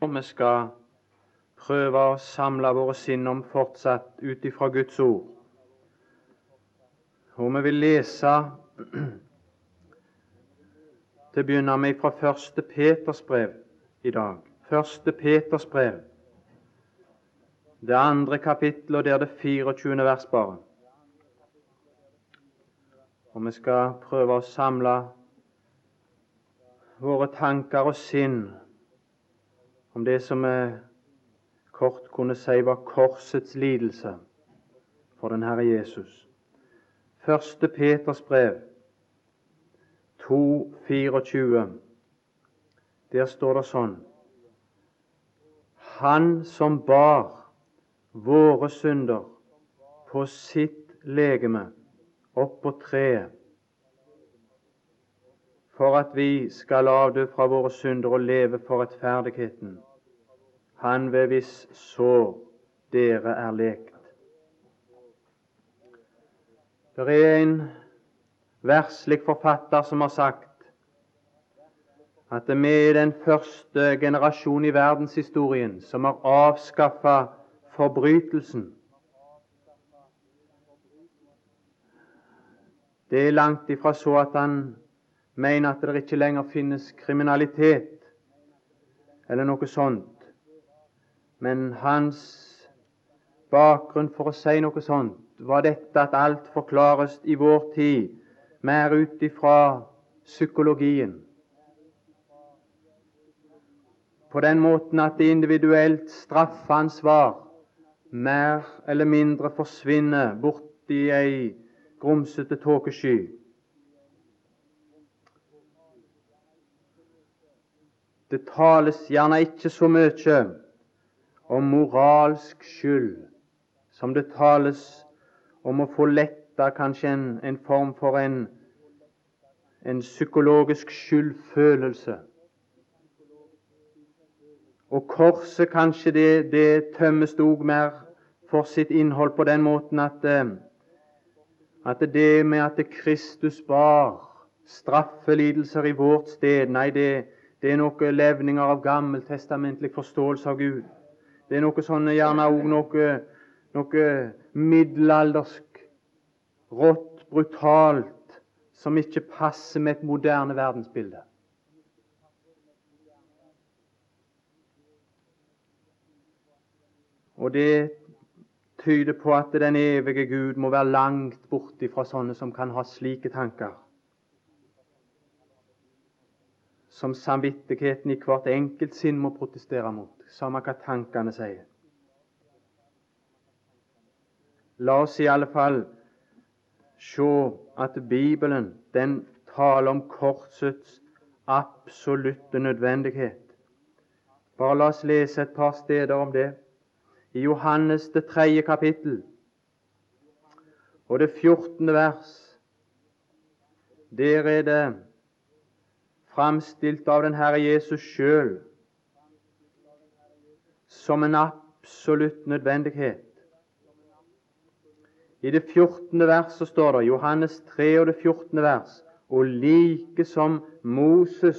Og vi skal prøve å samle våre sinn om fortsatt ut ifra Guds ord. Og vi vil lese til å begynne med fra første Peters brev i dag. Første Peters brev, det andre kapittel, og det er det 24. vers bare. Og vi skal prøve å samle våre tanker og sinn om det som vi kort kunne si var korsets lidelse for den Herre Jesus. Første Peters brev 2,24. Der står det sånn Han som bar våre synder på sitt legeme opp på treet, for at vi skal avdø fra våre synder og leve for rettferdigheten. Han ved hvis sår dere er lekt. Det er en verslig forfatter som har sagt at vi er den første generasjon i verdenshistorien som har avskaffa forbrytelsen. Det er langt ifra så at han mener at det ikke lenger finnes kriminalitet eller noe sånt. Men hans bakgrunn for å si noe sånt var dette at alt forklares i vår tid mer ut ifra psykologien. På den måten at det individuelt straffansvar mer eller mindre forsvinner borti ei grumsete tåkesky. Det tales gjerne ikke så mye om moralsk skyld som det tales om å få letta kanskje en, en form for en, en psykologisk skyldfølelse. Og korset kanskje det, det tømmes òg mer for sitt innhold på den måten at, eh, at det med at Kristus bar straffelidelser i vårt sted Nei, det, det er noen levninger av gammeltestamentlig forståelse av Gud. Det er noe sånn, gjerne òg noe, noe middelaldersk, rått, brutalt, som ikke passer med et moderne verdensbilde. Og det tyder på at den evige Gud må være langt borte fra sånne som kan ha slike tanker. Som samvittigheten i hvert enkelt sinn må protestere mot, samme hva tankene sier. La oss i alle fall se at Bibelen den taler om korsets absolutte nødvendighet. Bare la oss lese et par steder om det i Johannes det tredje kapittel og det fjortende vers. Der er det framstilt av den Herre Jesus sjøl som en absolutt nødvendighet. I det 14. vers så står det, Johannes 3 og det fjortende vers, og like som Moses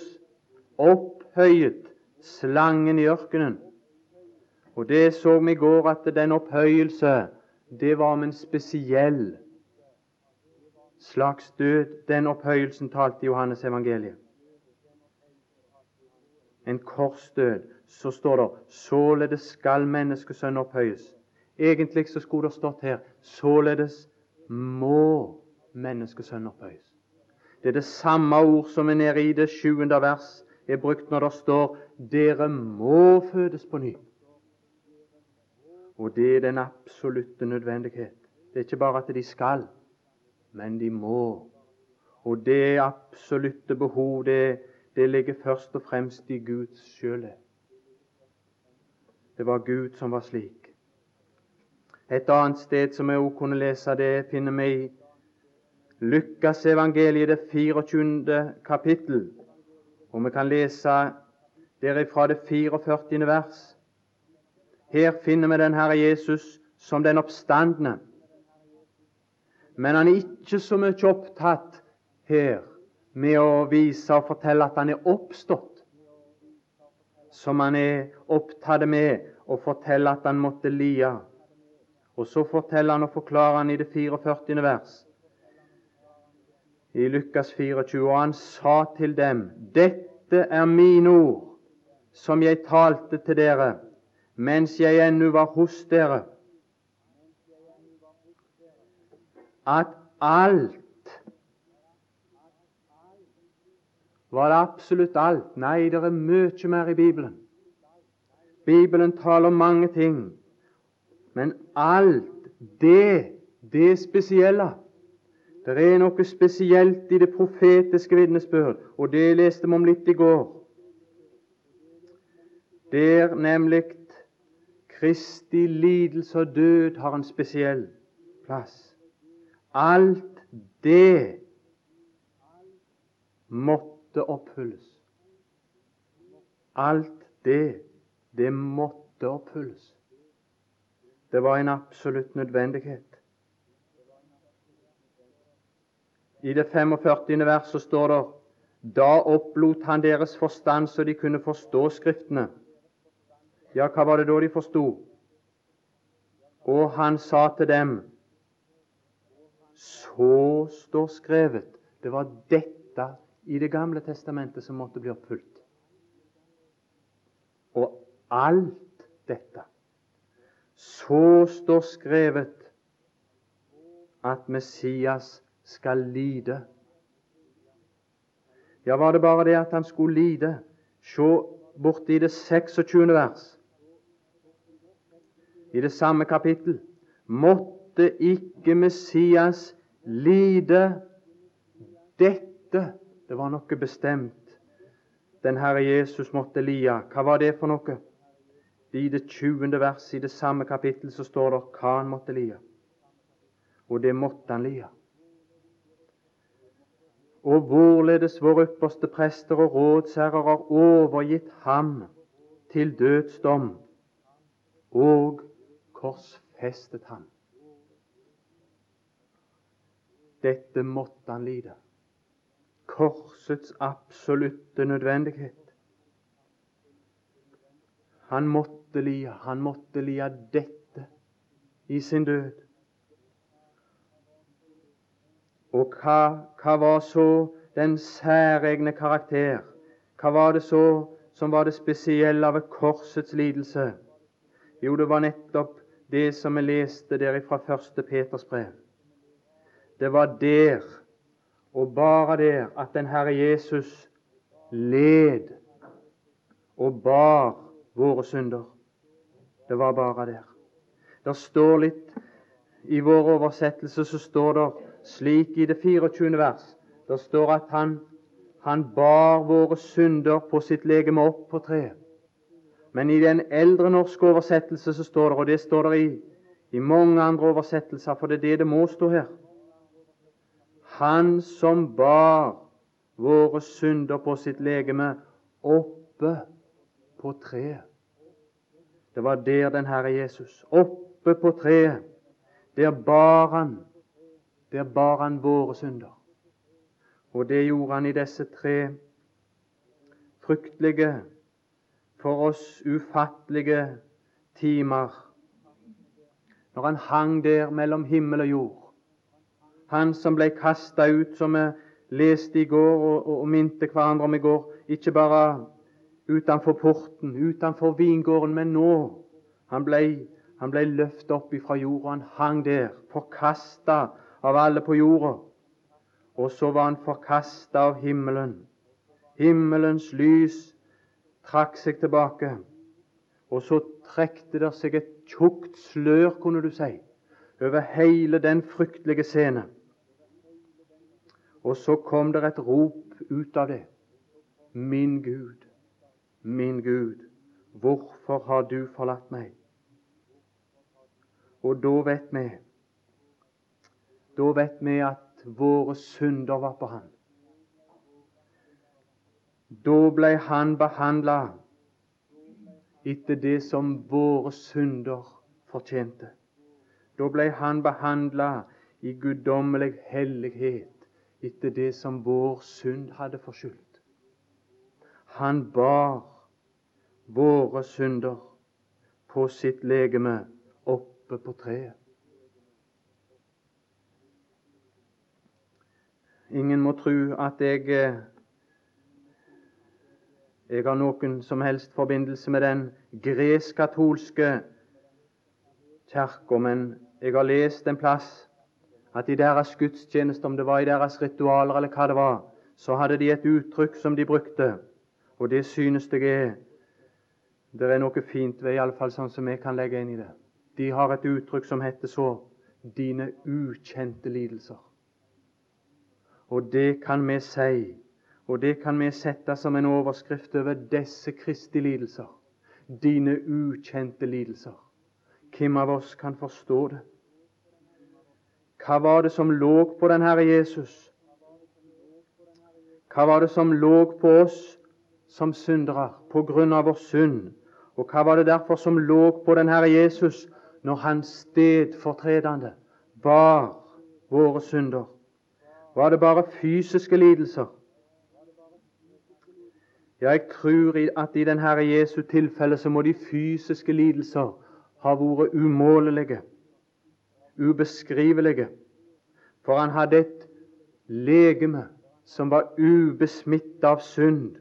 opphøyet slangen i ørkenen, og det så vi i går at den opphøyelse, det var om en spesiell slags død. Den opphøyelsen talte Johannes evangeliet. En korsdød. Så står det 'således skal menneskesønnen opphøyes'. Egentlig så skulle det stått her 'således må menneskesønnen opphøyes'. Det er det samme ord som er nede i det sjuende vers er brukt når det står 'dere må fødes på ny'. Og det er den absolutte nødvendighet. Det er ikke bare at de skal, men de må. Og det absolutte behov, det, det ligger først og fremst i Guds sjøle. Det var Gud som var slik. Et annet sted som vi også kunne lese, det finner vi i Lukas evangeliet, det 24. kapittel. Og vi kan lese derifra det 44. vers. Her finner vi den Herre Jesus som den oppstandende. Men han er ikke så mye opptatt her med å vise og fortelle at han er oppstått. som han er opptatt med å fortelle at han måtte lia. Og så forteller han og forklarer han i det 44. vers i Lukas 24. Og han sa til dem, dette er mine ord, som jeg talte til dere mens jeg ennå var hos dere, at alt Var det absolutt alt? Nei, det er mye mer i Bibelen. Bibelen taler om mange ting, men alt det, det spesielle Det er noe spesielt i det profetiske vitnesbyrd, og det leste vi om litt i går. Der nemlig Kristi lidelse og død har en spesiell plass. Alt det måtte måtte oppfylles. Alt det, det måtte oppfylles. Det var en absolutt nødvendighet. I det 45. verset står det da opplot han deres forstand så de kunne forstå Skriftene. Ja, hva var det da de forsto? Og han sa til dem Så står skrevet. Det var dette i Det gamle testamentet som måtte bli oppfylt. Og alt dette Så står skrevet at Messias skal lide. Ja, var det bare det at han skulle lide? Se borti det 26. vers. I det samme kapittel. Måtte ikke Messias lide dette det var noe bestemt den Herre Jesus måtte lia. Hva var det for noe? I det 20. vers i det samme kapittel så står det hva han måtte lia. Og det måtte han lia. Og hvorledes våre ypperste prester og rådsherrer har overgitt ham til dødsdom og korsfestet ham. Dette måtte han lide korsets absolutte nødvendighet. Han måtte lia, han måtte lia dette i sin død. Og hva, hva var så den særegne karakter? Hva var det så som var det spesielle ved korsets lidelse? Jo, det var nettopp det som vi leste der fra 1. Peters brev. Det var der og bare det at den Herre Jesus led og bar våre synder. Det var bare der. Det står litt I vår oversettelse så står det slik i det 24. vers Det står at han, han bar våre synder på sitt legeme opp på treet. Men i den eldre norske oversettelse så står det, og det står det i, i mange andre oversettelser, for det er det det må stå her han som bar våre synder på sitt legeme oppe på treet. Det var der den Herre Jesus, oppe på treet, der bar han, der bar han våre synder. Og det gjorde han i disse tre fryktelige, for oss ufattelige timer, når han hang der mellom himmel og jord han som ble kasta ut, som vi leste i går og, og, og minte hverandre om i går, ikke bare utenfor porten, utenfor vingården, men nå. Han ble, ble løftet opp ifra jorda. Han hang der, forkasta av alle på jorda. Og så var han forkasta av himmelen. Himmelens lys trakk seg tilbake. Og så trekte det seg et tjukt slør, kunne du si, over hele den fryktelige scenen. Og så kom det et rop ut av det. Min Gud, min Gud, hvorfor har du forlatt meg? Og da vet vi Da vet vi at våre synder var på Han. Da ble Han behandla etter det som våre synder fortjente. Da ble Han behandla i guddommelig hellighet etter det som vår synd hadde forskyldt. Han bar våre synder på sitt legeme oppe på treet. Ingen må tro at jeg eh, jeg har noen som helst forbindelse med den gresk-katolske kirka, men jeg har lest en plass at i deres gudstjeneste, om det var i deres ritualer eller hva det var, så hadde de et uttrykk som de brukte, og det synes jeg er det er noe fint ved, iallfall sånn som jeg kan legge inn i det. De har et uttrykk som heter så 'dine ukjente lidelser'. Og det kan vi si, og det kan vi sette som en overskrift over disse Kristi lidelser. Dine ukjente lidelser. Hvem av oss kan forstå det? Hva var det som lå på den Herre Jesus? Hva var det som lå på oss som syndere på grunn av vår synd? Og hva var det derfor som lå på den Herre Jesus når han stedfortredende bar våre synder? Var det bare fysiske lidelser? Ja, jeg tror at i den Herre Jesu tilfelle så må de fysiske lidelser ha vært umålelige, ubeskrivelige. For han hadde et legeme som var ubesmittet av synd.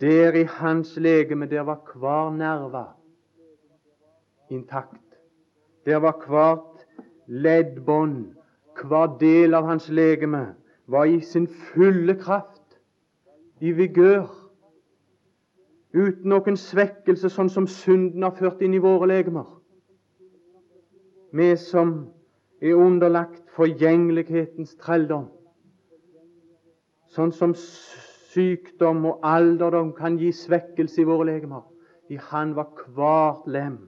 Der i hans legeme der var hver nerve intakt. Der var hvert leddbånd, hver del av hans legeme, var i sin fulle kraft, i vigør, uten noen svekkelse, sånn som synden har ført inn i våre legemer. Vi som er underlagt forgjengelighetens trelldom, sånn som sykdom og alderdom kan gi svekkelse i våre legemer. I Han var hvert lem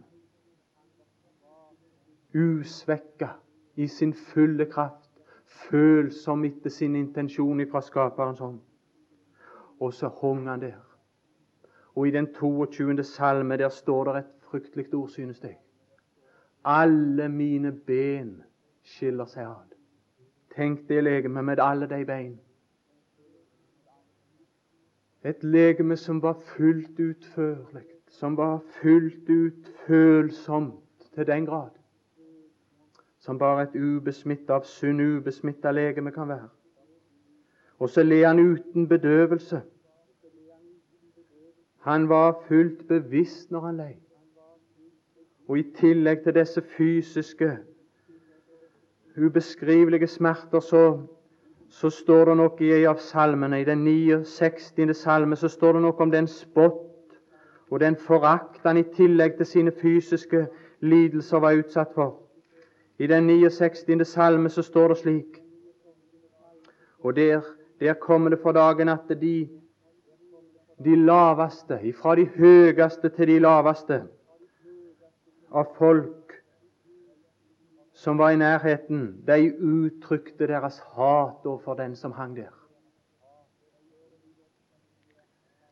usvekka i sin fulle kraft, følsom etter sin intensjon fra Skaperens hånd. Og så hung han der. Og i den 22. salme der står det et fryktelig ord, synes jeg. Alle mine ben skiller seg ad. Tenk det legemet med alle de bein. Et legeme som var fullt ut førlig, som var fullt ut følsomt til den grad som bare et ubesmitta av sunn, ubesmitta legeme kan være. Og så led han uten bedøvelse. Han var fullt bevisst når han lei. Og i tillegg til disse fysiske, ubeskrivelige smerter, så så står det noe i en av salmene, i den 69. salme, så står det noe om den spott og den forakt han i tillegg til sine fysiske lidelser var utsatt for. I den 69. salme så står det slik Og der, der kommer det for dagen at de, de laveste, ifra de høyeste til de laveste av folk som var i nærheten, de uttrykte deres hat overfor den som hang der.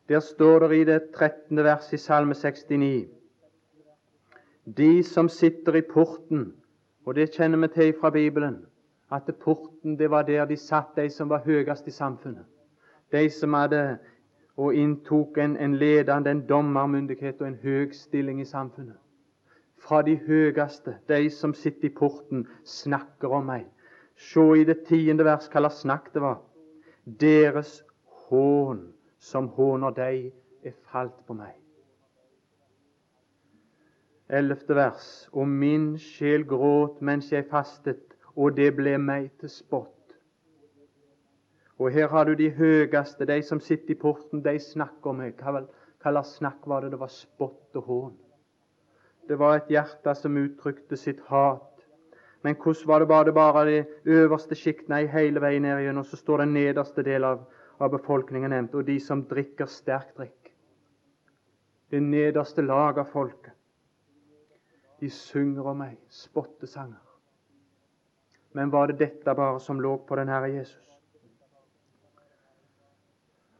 Der står det i det 13. vers i Salme 69 De som sitter i porten, og det kjenner vi til fra Bibelen, at porten det var der de satt, de som var høyest i samfunnet. De som hadde og inntok en, en ledende, en dommermyndighet og en høy stilling i samfunnet fra de høyeste, de som sitter i porten, snakker om meg. Se i det tiende vers hva slags snakk det var. Deres hån som håner deg, er falt på meg. Ellevte vers. Og min sjel gråt mens jeg fastet, og det ble meg til spott. Og her har du de høyeste, de som sitter i porten, de snakker om meg. Hva slags snakk var det? Det var spott og hån. Det var et hjerte som uttrykte sitt hat. Men hvordan var det bare, bare de øverste sjiktene i hele veien ned igjen. Og så står den nederste del av, av befolkningen nevnt. Og de som drikker sterk drikk. Det nederste lag av folket. De synger om meg, spottesanger. Men var det dette bare som lå på den Herre Jesus?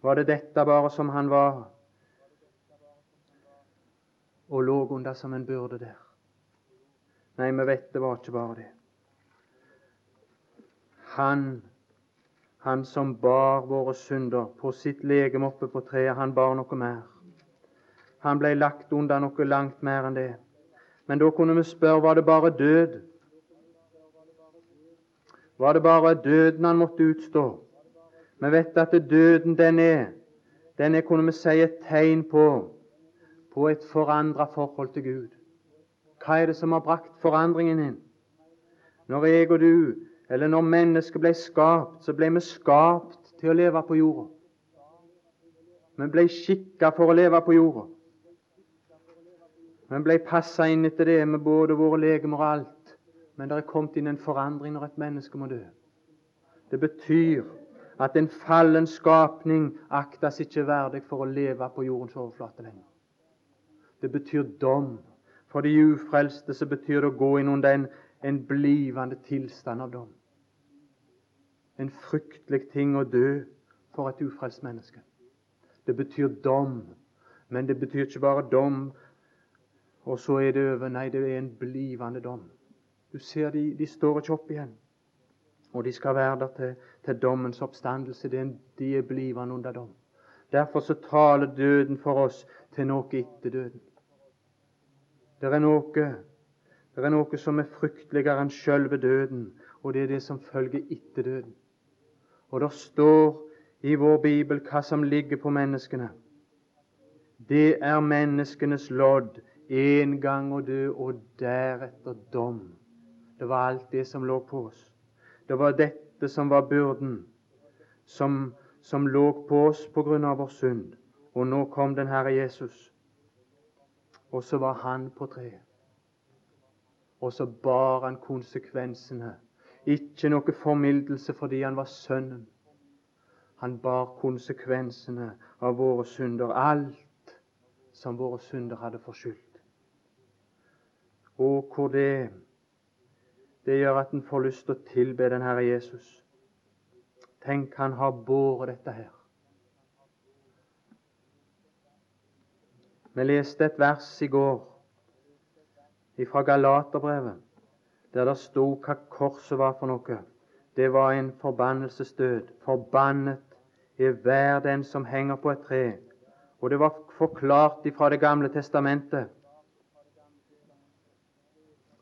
Var det dette bare som han var og lå under som en byrde der. Nei, vi vet det var ikke bare det. Han, han som bar våre synder på sitt legeme oppe på treet, han bar noe mer. Han ble lagt under noe langt mer enn det. Men da kunne vi spørre var det bare død. Var det bare døden han måtte utstå? Vi vet at døden den er, den er kunne vi si et tegn på, på et forandra forhold til Gud. Hva er det som har brakt forandringen inn? Når jeg og du, eller når mennesket ble skapt, så ble vi skapt til å leve på jorda. Vi ble skikka for å leve på jorda. Vi ble passa inn etter det med både våre legemer og alt. Men det er kommet inn en forandring når et menneske må dø. Det betyr at en fallen skapning aktes ikke verdig for å leve på jordens overflate lenger. Det betyr dom. For de ufrelste så betyr det å gå inn under en, en blivende tilstand av dom. En fryktelig ting å dø for et ufrelst menneske. Det betyr dom. Men det betyr ikke bare dom, og så er det over. Nei, det er en blivende dom. Du ser de, de står ikke opp igjen. Og de skal være der til, til dommens oppstandelse. De er blivende under dom. Derfor så taler døden for oss til noe etter døden. Det er noe det er noe som er frykteligere enn sjølve døden, og det er det som følger etter døden. Og det står i vår bibel hva som ligger på menneskene. Det er menneskenes lodd en gang å dø, og deretter dom. Det var alt det som lå på oss. Det var dette som var byrden som, som lå på oss på grunn av vår synd. Og nå kom den Herre Jesus og så var han på treet. Og så bar han konsekvensene. Ikke noe formildelse fordi han var sønnen. Han bar konsekvensene av våre synder. Alt som våre synder hadde forskyldt. Og hvor det det gjør at en får lyst til å tilbe den Herre Jesus. Tenk, han har båret dette her. Vi leste et vers i går fra Galaterbrevet, der det sto hva korset var for noe. Det var en forbannelsesdød. Forbannet er hver den som henger på et tre. Og det var forklart ifra Det gamle testamentet.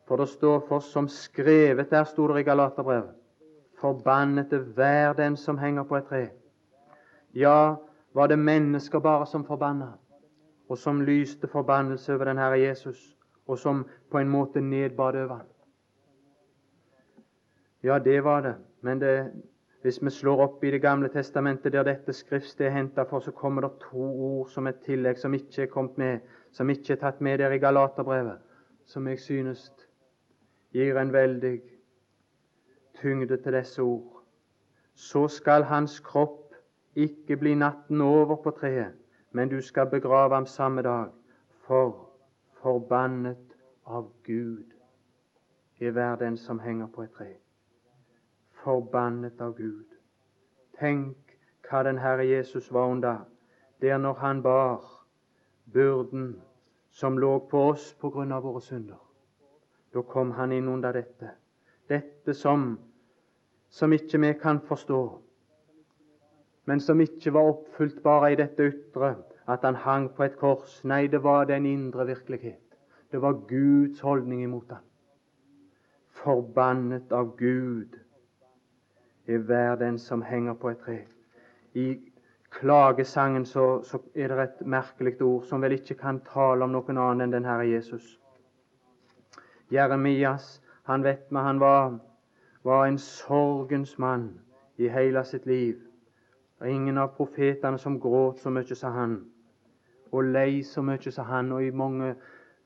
For det står for som skrevet der, sto det i Galaterbrevet. Forbannet er hver den som henger på et tre. Ja, var det mennesker bare som forbanna? Og som lyste forbannelse over den Herre Jesus, og som på en måte nedbad over ham. Ja, det var det. Men det, hvis vi slår opp i Det gamle testamentet, der dette skriftsted er henta for, så kommer det to ord som et tillegg, som ikke er kommet med, som ikke er tatt med der i Galaterbrevet, som jeg synes gir en veldig tyngde til disse ord. Så skal hans kropp ikke bli natten over på treet, men du skal begrave ham samme dag, for forbannet av Gud er hver den som henger på et tre. Forbannet av Gud. Tenk hva den Herre Jesus var under der når han bar byrden som lå på oss på grunn av våre synder. Da kom han inn under dette. Dette som, som ikke vi kan forstå men som ikke var oppfylt bare i dette ytre, at han hang på et kors. Nei, det var den indre virkelighet. Det var Guds holdning imot ham. Forbannet av Gud er hver den som henger på et tre. I klagesangen så, så er det et merkelig ord som vel ikke kan tale om noen annen enn den Herre Jesus. Jeremias, han vet vi, han var, var en sorgens mann i hele sitt liv. Er ingen av profetene som gråt så mye som han, og lei så mye som han. Og i mange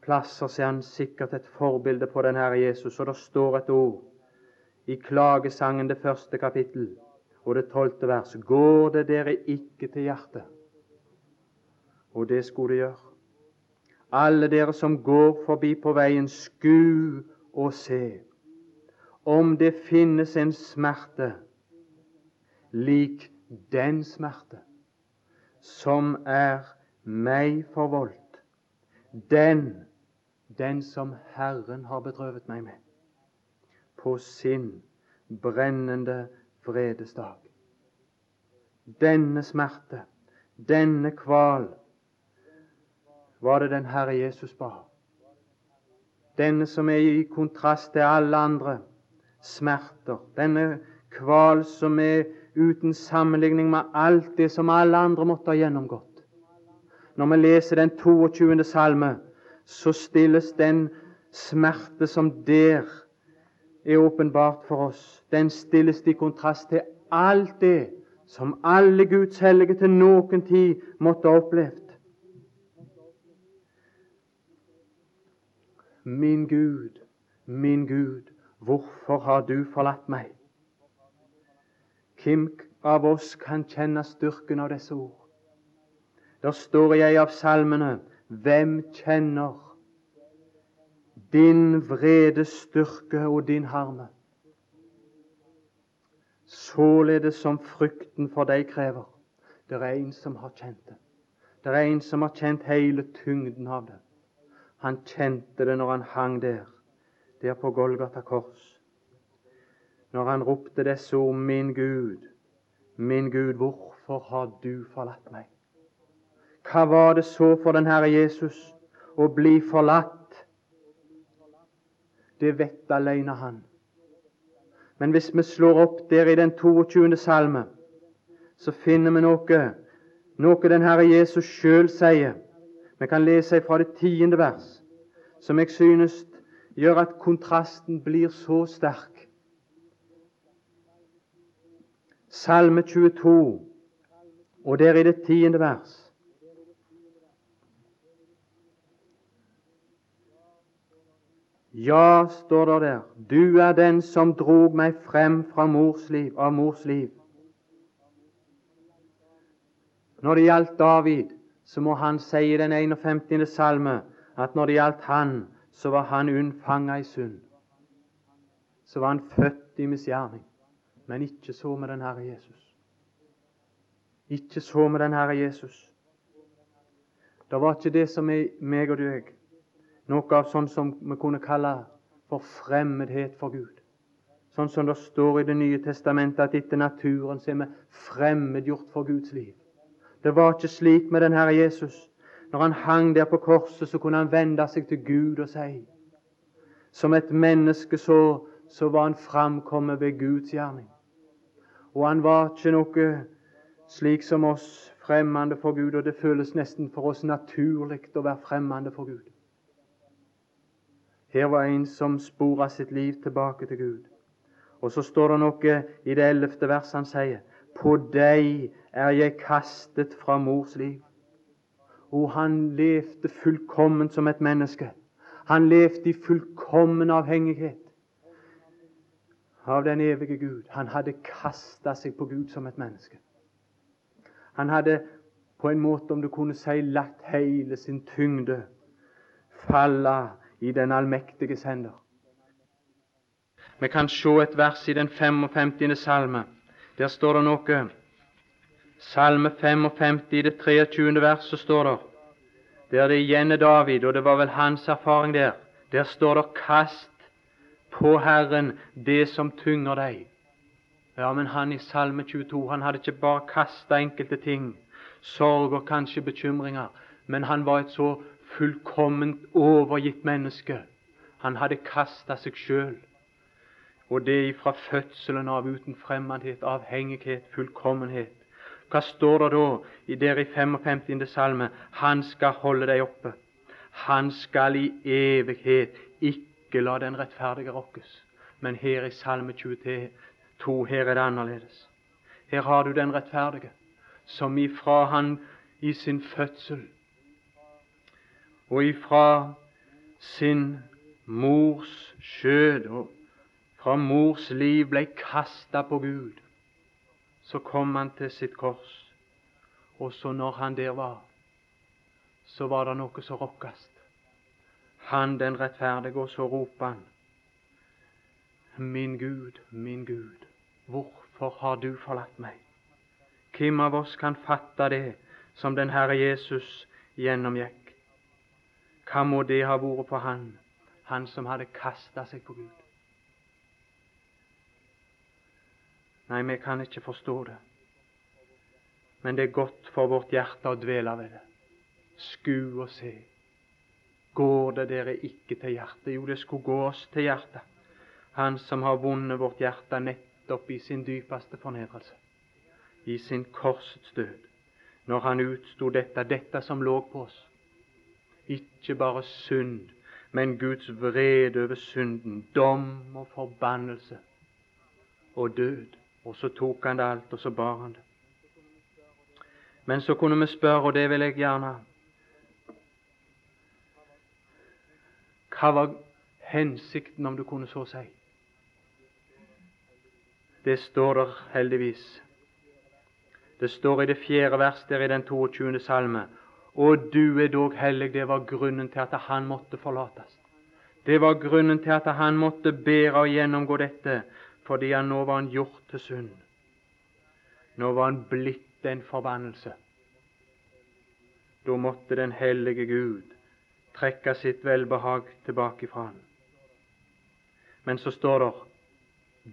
plasser er han sikkert et forbilde på den Herre Jesus. Og det står et ord i klagesangen, det første kapittel, og det tolvte vers. Går det dere ikke til hjertet? Og det skulle det gjøre. Alle dere som går forbi på veien, sku og se om det finnes en smerte lik den smerte som er meg forvoldt, den, den som Herren har bedrøvet meg med, på sin brennende vredesdag. Denne smerte, denne kval, var det den Herre Jesus ba. Denne som er i kontrast til alle andre smerter. Denne kval som er uten sammenligning med alt det som alle andre måtte ha gjennomgått. Når vi leser den 22. salme, så stilles den smerte som der er åpenbart for oss, den stilles i kontrast til alt det som alle Guds hellige til noen tid måtte ha opplevd. Min Gud, min Gud, hvorfor har du forlatt meg? Hvem av oss kan kjenne styrken av disse ord? Der står i ei av salmene Hvem kjenner din vrede styrke og din harme? Således som frykten for deg krever. Det er en som har kjent det. Det er en som har kjent hele tyngden av det. Han kjente det når han hang der, der på Golgata kors. Når han ropte disse ord, min Gud, min Gud, hvorfor har du forlatt meg? Hva var det så for den Herre Jesus å bli forlatt? Det vet alene han. Men hvis vi slår opp der i den 22. salme, så finner vi noe, noe den Herre Jesus sjøl sier. Vi kan lese fra det tiende vers, som jeg synes gjør at kontrasten blir så sterk. Salme 22, og der i det tiende vers. Ja, står det der, du er den som drog meg frem fra mors liv, av mors liv. Når det gjaldt David, så må han si i den 51. salme at når det gjaldt han, så var han unnfanga i synd. Så var han født i misgjerning. Men ikke så med den Herre Jesus. Ikke så med den Herre Jesus. Det var ikke det som er meg og deg noe av sånn som vi kunne kalle for fremmedhet for Gud. Sånn som det står i Det nye testamentet at etter naturen så er vi fremmedgjort for Guds liv. Det var ikke slik med den Herre Jesus. Når han hang der på korset, så kunne han vende seg til Gud og si Som et menneske så, så var han framkommet ved Guds gjerning. Og han var ikke noe slik som oss fremmede for Gud, og det føles nesten for oss naturlig å være fremmede for Gud. Her var en som spora sitt liv tilbake til Gud. Og så står det noe i det ellevte verset han sier. På deg er jeg kastet fra mors liv. Og han levde fullkomment som et menneske. Han levde i fullkommen avhengighet av den evige Gud. Han hadde kasta seg på Gud som et menneske. Han hadde på en måte, om du kunne si, latt hele sin tyngde falle i den allmektiges hender. Vi kan se et vers i den 55. salme. Der står det noe. Salme 55 i det 23. verset står det der det igjen er David, og det var vel hans erfaring der. Der står det 'Kast på Herren det som tynger deg'. Ja, men han i Salme 22 han hadde ikke bare kasta enkelte ting, sorg og kanskje bekymringer, men han var et så fullkomment overgitt menneske. Han hadde kasta seg sjøl. Og det fra fødselen av uten fremmedhet, avhengighet, fullkommenhet. Hva står det da i der i 55. salme? Han skal holde deg oppe. Han skal i evighet ikke la den rettferdige rokkes. Men her i Salme 22 her er det annerledes. Her har du den rettferdige, som ifra han i sin fødsel og ifra sin mors skjød og fra mors liv ble kasta på Gud, så kom han til sitt kors. Og så når han der var, så var det noe som rokkast. Han den rettferdige, og så roper han. Min Gud, min Gud, hvorfor har du forlatt meg? Hvem av oss kan fatte det som den Herre Jesus gjennomgikk? Hva må det ha vært på han, han som hadde kasta seg på Gud? Nei, vi kan ikke forstå det. Men det er godt for vårt hjerte å dvele ved det. Sku og se går det dere ikke til hjertet? Jo, det skulle gå oss til hjertet. Han som har vunnet vårt hjerte nettopp i sin dypeste fornedrelse, i sin korsets død, når han utsto dette, dette som lå på oss. Ikke bare synd, men Guds vrede over synden, dom og forbannelse og død. Og så tok han det alt, og så bar han det. Men så kunne vi spørre, og det vil jeg gjerne Hva var hensikten, om du kunne så si? Det står der heldigvis. Det står i det fjerde vers der i den 22. salme. Og du er dog hellig. Det var grunnen til at han måtte forlates. Det var grunnen til at han måtte bære og gjennomgå dette, fordi han nå var han gjort til synd. Nå var han blitt en forbannelse. Da måtte den hellige Gud trekke sitt velbehag tilbake fra han. Men så står det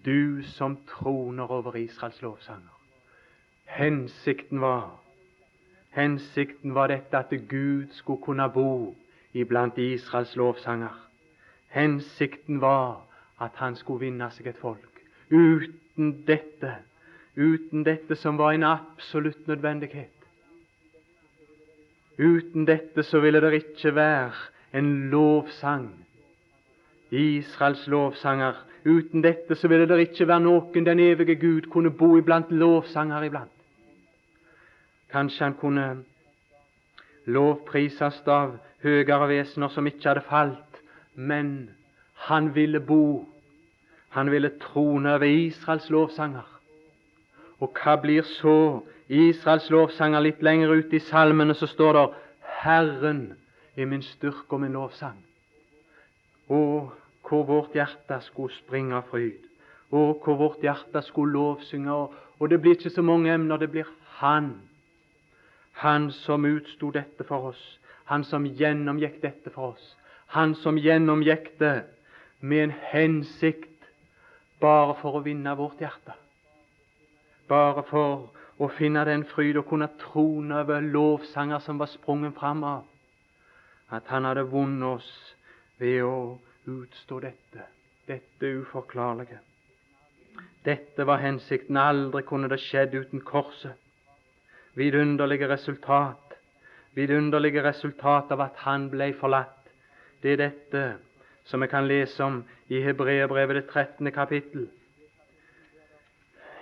du som troner over Israels lovsanger. Hensikten var Hensikten var dette at Gud skulle kunne bo iblant Israels lovsanger. Hensikten var at han skulle vinne seg et folk. Uten dette, uten dette som var en absolutt nødvendighet. Uten dette så ville det ikke være en lovsang. Israels lovsanger. Uten dette så ville det ikke være noen den evige Gud kunne bo iblant lovsanger iblant. Kanskje han kunne lovprises av høyere vesener som ikke hadde falt, men han ville bo, han ville trone over Israels lovsanger. Og hva blir så Israels lovsanger? Litt lenger ute i salmene så står det 'Herren er min styrke og min lovsang'. Å, hvor vårt hjerte skulle springe av fryd. Å, hvor vårt hjerte skulle lovsynge. Og det blir ikke så mange emner, det blir Han han som utsto dette for oss, han som gjennomgikk dette for oss, han som gjennomgikk det med en hensikt bare for å vinne vårt hjerte. Bare for å finne den fryd å kunne trone over lovsanger som var sprunget fram av. At han hadde vunnet oss ved å utstå dette, dette uforklarlige. Dette var hensikten. Aldri kunne det skjedd uten korset vidunderlige resultat. Vidunderlige resultat av at han ble forlatt. Det er dette som vi kan lese om i Hebreerbrevet, det 13. kapittel.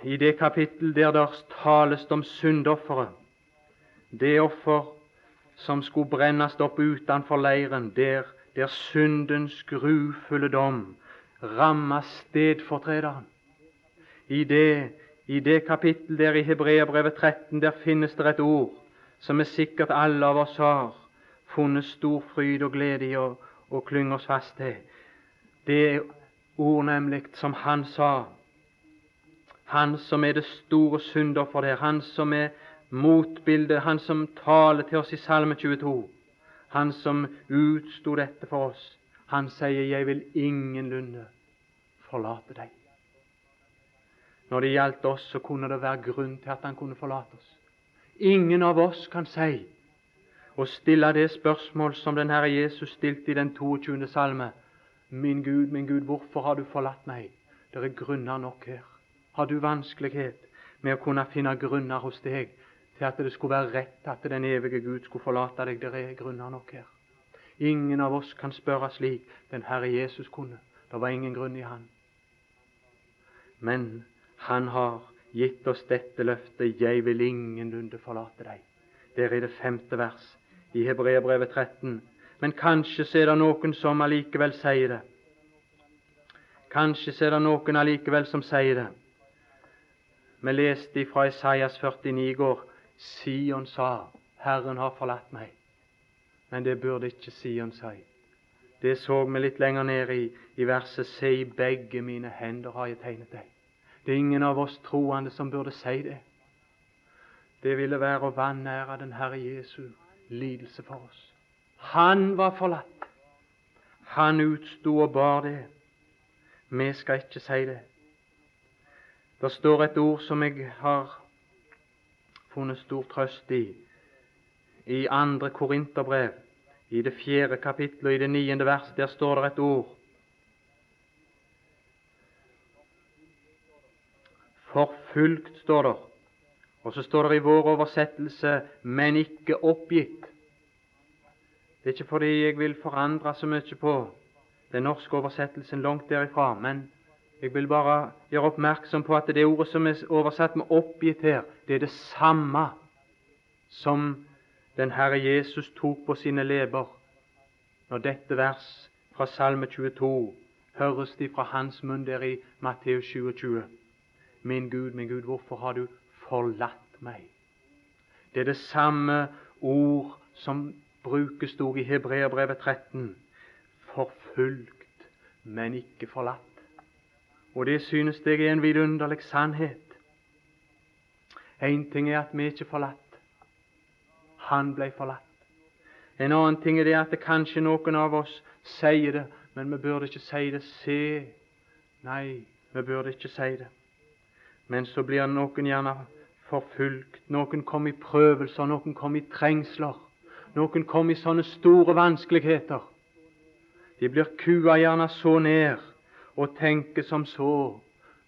I det kapittel der det tales om syndofferet, det offer som skulle brennes opp utenfor leiren, der, der syndens grufulle dom rammet stedfortrederen. I det i det kapittel der i Hebreabrevet 13 der finnes det et ord som er sikkert alle av oss har funnet stor fryd og glede i og, å klynge oss fast til. Det er ord nemlig som han sa. Han som er det store syndoffer der, han som er motbildet, han som taler til oss i Salme 22, han som utsto dette for oss. Han sier 'Jeg vil ingenlunde forlate deg'. Når det gjaldt oss, så kunne det være grunn til at han kunne forlate oss. Ingen av oss kan si og stille det spørsmål som den Herre Jesus stilte i den 22. salme. Min Gud, min Gud, hvorfor har du forlatt meg? Det er grunner nok her. Har du vanskelighet med å kunne finne grunner hos deg til at det skulle være rett at den evige Gud skulle forlate deg? Det er grunner nok her. Ingen av oss kan spørre slik den Herre Jesus kunne. Det var ingen grunn i Han. Men han har gitt oss dette løftet 'Jeg vil ingenlunde forlate deg'. Det er i det femte vers i Hebreerbrevet 13. Men kanskje er det noen som allikevel sier det. Kanskje er det noen allikevel som sier det. Vi leste fra Isaias 49 i går. Sion sa, 'Herren har forlatt meg'. Men det burde ikke Sion si. Det så vi litt lenger ned i, i verset 'Se, i begge mine hender har jeg tegnet deg'. Det er ingen av oss troende som burde si det. Det ville være å vanære den Herre Jesu lidelse for oss. Han var forlatt. Han utsto og bar det. Vi skal ikke si det. Det står et ord som jeg har funnet stor trøst i, i andre Korinterbrev, I det fjerde kapittelet og i det niende verset der står det et ord. Forfulgt, står det. Og så står det i vår oversettelse 'men ikke oppgitt'. Det er ikke fordi jeg vil forandre så mye på den norske oversettelsen, langt derifra, men jeg vil bare gjøre oppmerksom på at det ordet som er oversatt med 'oppgitt' her, det er det samme som den Herre Jesus tok på sine leber når dette vers fra Salme 22 høres de fra hans munn der i Matteus 27. Min Gud, min Gud, hvorfor har du forlatt meg? Det er det samme ord som brukes i Hebreerbrevet 13. Forfulgt, men ikke forlatt. Og det synes jeg er en vidunderlig sannhet. Én ting er at vi ikke er forlatt. Han ble forlatt. En annen ting er det at det kanskje noen av oss sier det, men vi burde ikke si det. Se. Nei, vi burde ikke si det. Men så blir noen gjerne forfulgt. Noen kom i prøvelser, noen kom i trengsler. Noen kom i sånne store vanskeligheter. De blir kua gjerne så ned og tenker som så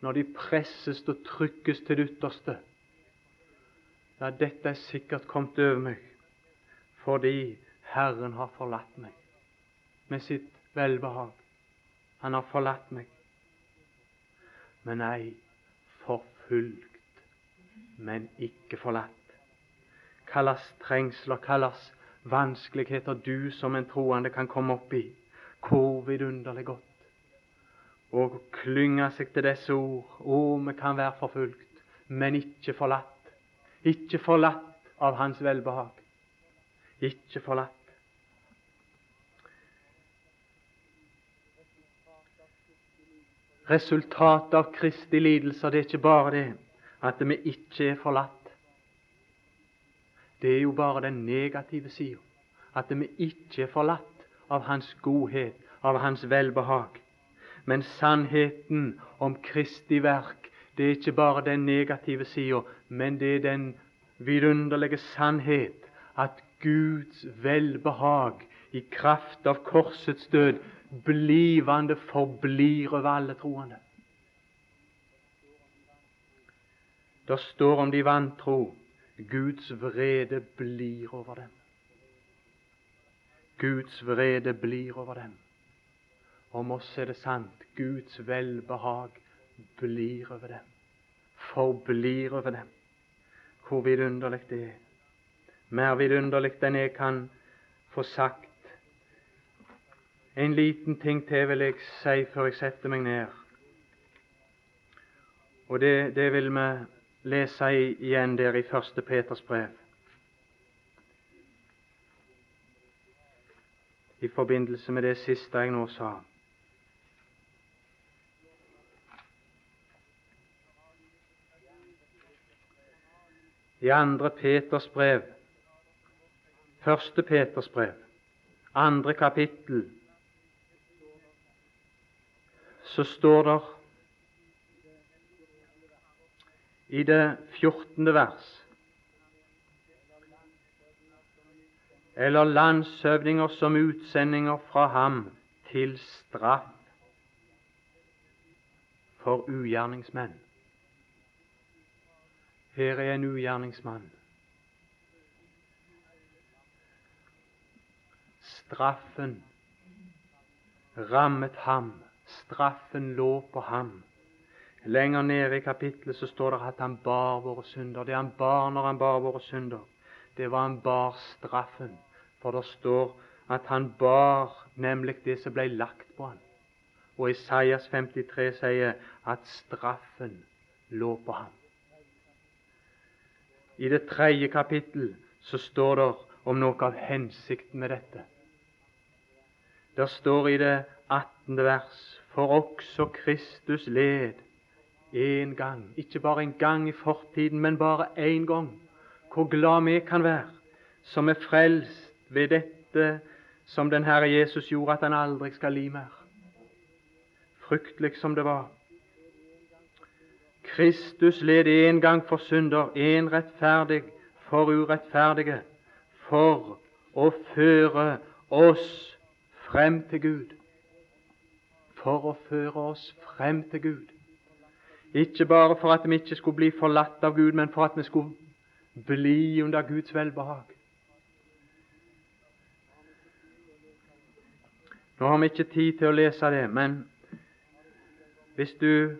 når de presses og trykkes til det ytterste. Ja, dette er sikkert kommet over meg fordi Herren har forlatt meg med sitt velbehag. Han har forlatt meg. Men nei, forfulgt, men ikke forlatt. Kalles trengsler, kalles vanskeligheter du som en troende kan komme opp i. Hvor vidunderlig godt og klynge seg til disse ord. Å, vi kan være forfulgt, men ikke forlatt. Ikke forlatt av Hans velbehag. Ikke forlatt. Resultatet av Kristi lidelser det er ikke bare det at vi ikke er forlatt. Det er jo bare den negative sida. At vi ikke er forlatt av Hans godhet, av Hans velbehag. Men sannheten om Kristi verk, det er ikke bare den negative sida, men det er den vidunderlige sannhet at Guds velbehag i kraft av korsets død blivende forblir over alle troende. Det står om de vantro Guds vrede blir over dem. Guds vrede blir over dem. Om oss er det sant. Guds velbehag blir over dem. Forblir over dem. Hvor vidunderlig det er. Mer vidunderlig enn jeg kan få sagt. En liten ting til vil jeg si før jeg setter meg ned. Og det, det vil vi lese igjen der i første Peters brev. I forbindelse med det siste jeg nå sa. I andre Peters brev, første Peters brev, andre kapittel, så står det i det fjortende vers. Eller landshøvdinger som utsendinger fra ham til straff for ugjerningsmenn. Her er en ugjerningsmann. Straffen rammet ham. Straffen lå på ham. Lenger nede i kapittelet så står det at han bar våre synder. Det han bar når han bar våre synder, det var han bar straffen. For det står at han bar nemlig det som ble lagt på ham. Og Isaias 53 sier at straffen lå på ham. I det tredje kapittel så står det om noe av hensikten med dette. Det står i det 18. vers For også Kristus led en gang. Ikke bare en gang i fortiden, men bare én gang. Hvor glad vi kan være som er frelst ved dette som den Herre Jesus gjorde, at han aldri skal li mer. Fryktelig som det var. Kristus led en gang for synder, en rettferdig for urettferdige, for å føre oss frem til Gud. For å føre oss frem til Gud. Ikke bare for at vi ikke skulle bli forlatt av Gud, men for at vi skulle bli under Guds velbehag. Nå har vi ikke tid til å lese det, men hvis du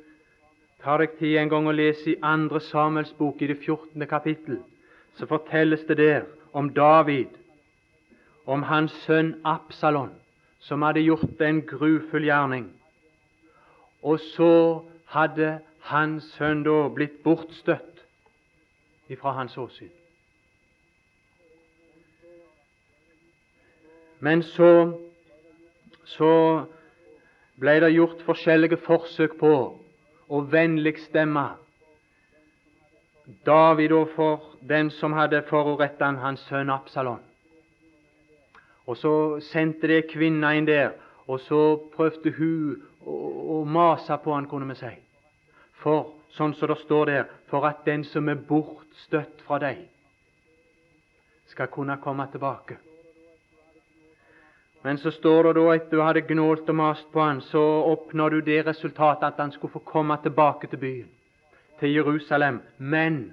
tar deg tid en gang å lese i andre Samuels bok, i det 14. kapittel, så fortelles det der om David, om hans sønn Absalon, som hadde gjort en grufull gjerning. Og så hadde hans sønn da blitt bortstøtt ifra hans åsyn. Men så, så ble det gjort forskjellige forsøk på å vennligstemme David overfor den som hadde forurettet hans sønn Absalon. Og så sendte det kvinna inn der, og så prøvde hun å, å mase på han, kunne vi si. For, sånn som det står der, for at den som er bortstøtt fra deg, skal kunne komme tilbake. Men så står det da, etter du hadde gnålt og mast på han, så oppnår du det resultatet at han skulle få komme tilbake til byen, til Jerusalem. Men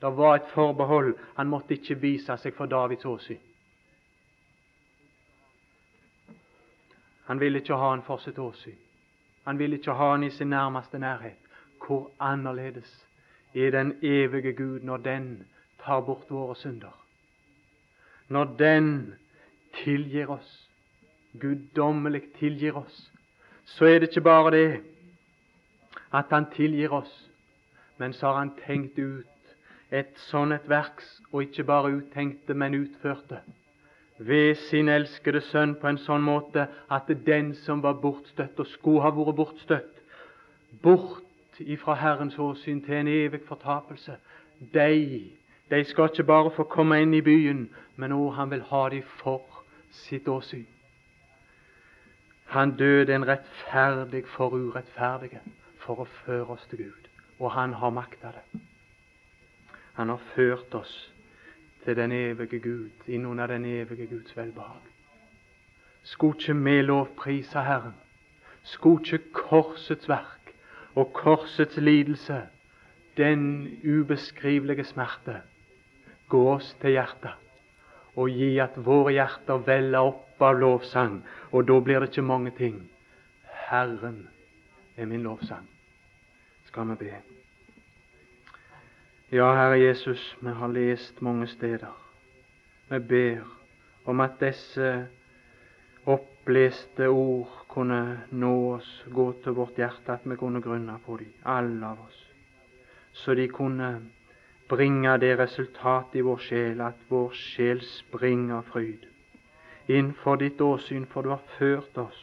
det var et forbehold. Han måtte ikke vise seg for Davids åsyn. Han ville ikke ha han for sitt åsyn. Han ville ikke ha han i sin nærmeste nærhet. Hvor annerledes er den evige Gud når den tar bort våre synder? Når den tilgir oss, guddommelig tilgir oss, så er det ikke bare det at Han tilgir oss, men så har Han tenkt ut et sånn et verks, og ikke bare uttenkte, men utførte, ved sin elskede sønn på en sånn måte at den som var bortstøtt, og skulle ha vært bortstøtt, bort ifra Herrens åsyn til en evig fortapelse. De, de skal ikke bare få komme inn i byen, men òg han vil ha dem for sitt åsyn. Han døde en rettferdig for urettferdige for å føre oss til Gud, og han har makta det. Han har ført oss til den evige Gud, inn under den evige Guds velbehag. Skulle ikke vi lovprise Herren? Skulle ikke korsets verk og korsets lidelse, den ubeskrivelige smerte, gå oss til hjertet og gi at våre hjerter veller opp av lovsang. Og da blir det ikke mange ting. Herren er min lovsang. Skal vi be. Ja, Herre Jesus, vi har lest mange steder. Vi ber om at disse oppleste ord kunne nå oss, gå til vårt hjerte, at vi kunne grunne på dem, alle av oss. Så de kunne bringe det resultatet i vår sjel at vår sjel springer av fryd. Innenfor ditt åsyn, for du har ført oss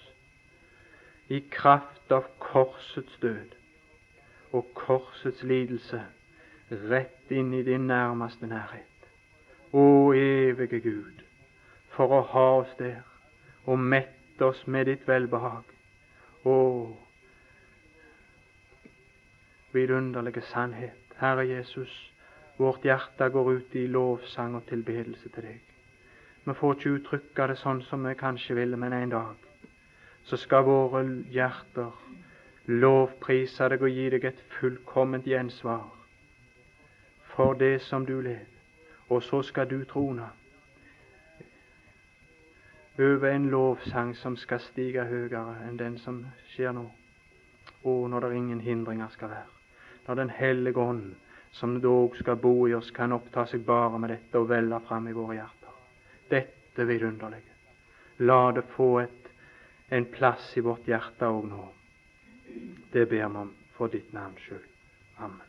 i kraft av korsets død og korsets lidelse rett inn i din nærmeste nærhet. Å evige Gud, for å ha oss der og mette oss med ditt velbehag. Å, vidunderlige sannhet. Herre Jesus, vårt hjerte går ut i lovsang og tilbedelse til deg. Vi får ikke uttrykke det sånn som vi kanskje ville, men en dag så skal våre hjerter lovprise deg og gi deg et fullkomment gjensvar for det som du led. Og så skal du trone over en lovsang som skal stige høyere enn den som skjer nå. Og når det ingen hindringer skal være. Når Den hellige ånd, som dog skal bo i oss, kan oppta seg bare med dette og velle fram i våre hjerter. Dette vidunderlige. La det få et, en plass i vårt hjerte òg nå. Det ber vi om for ditt navns skyld. Amen.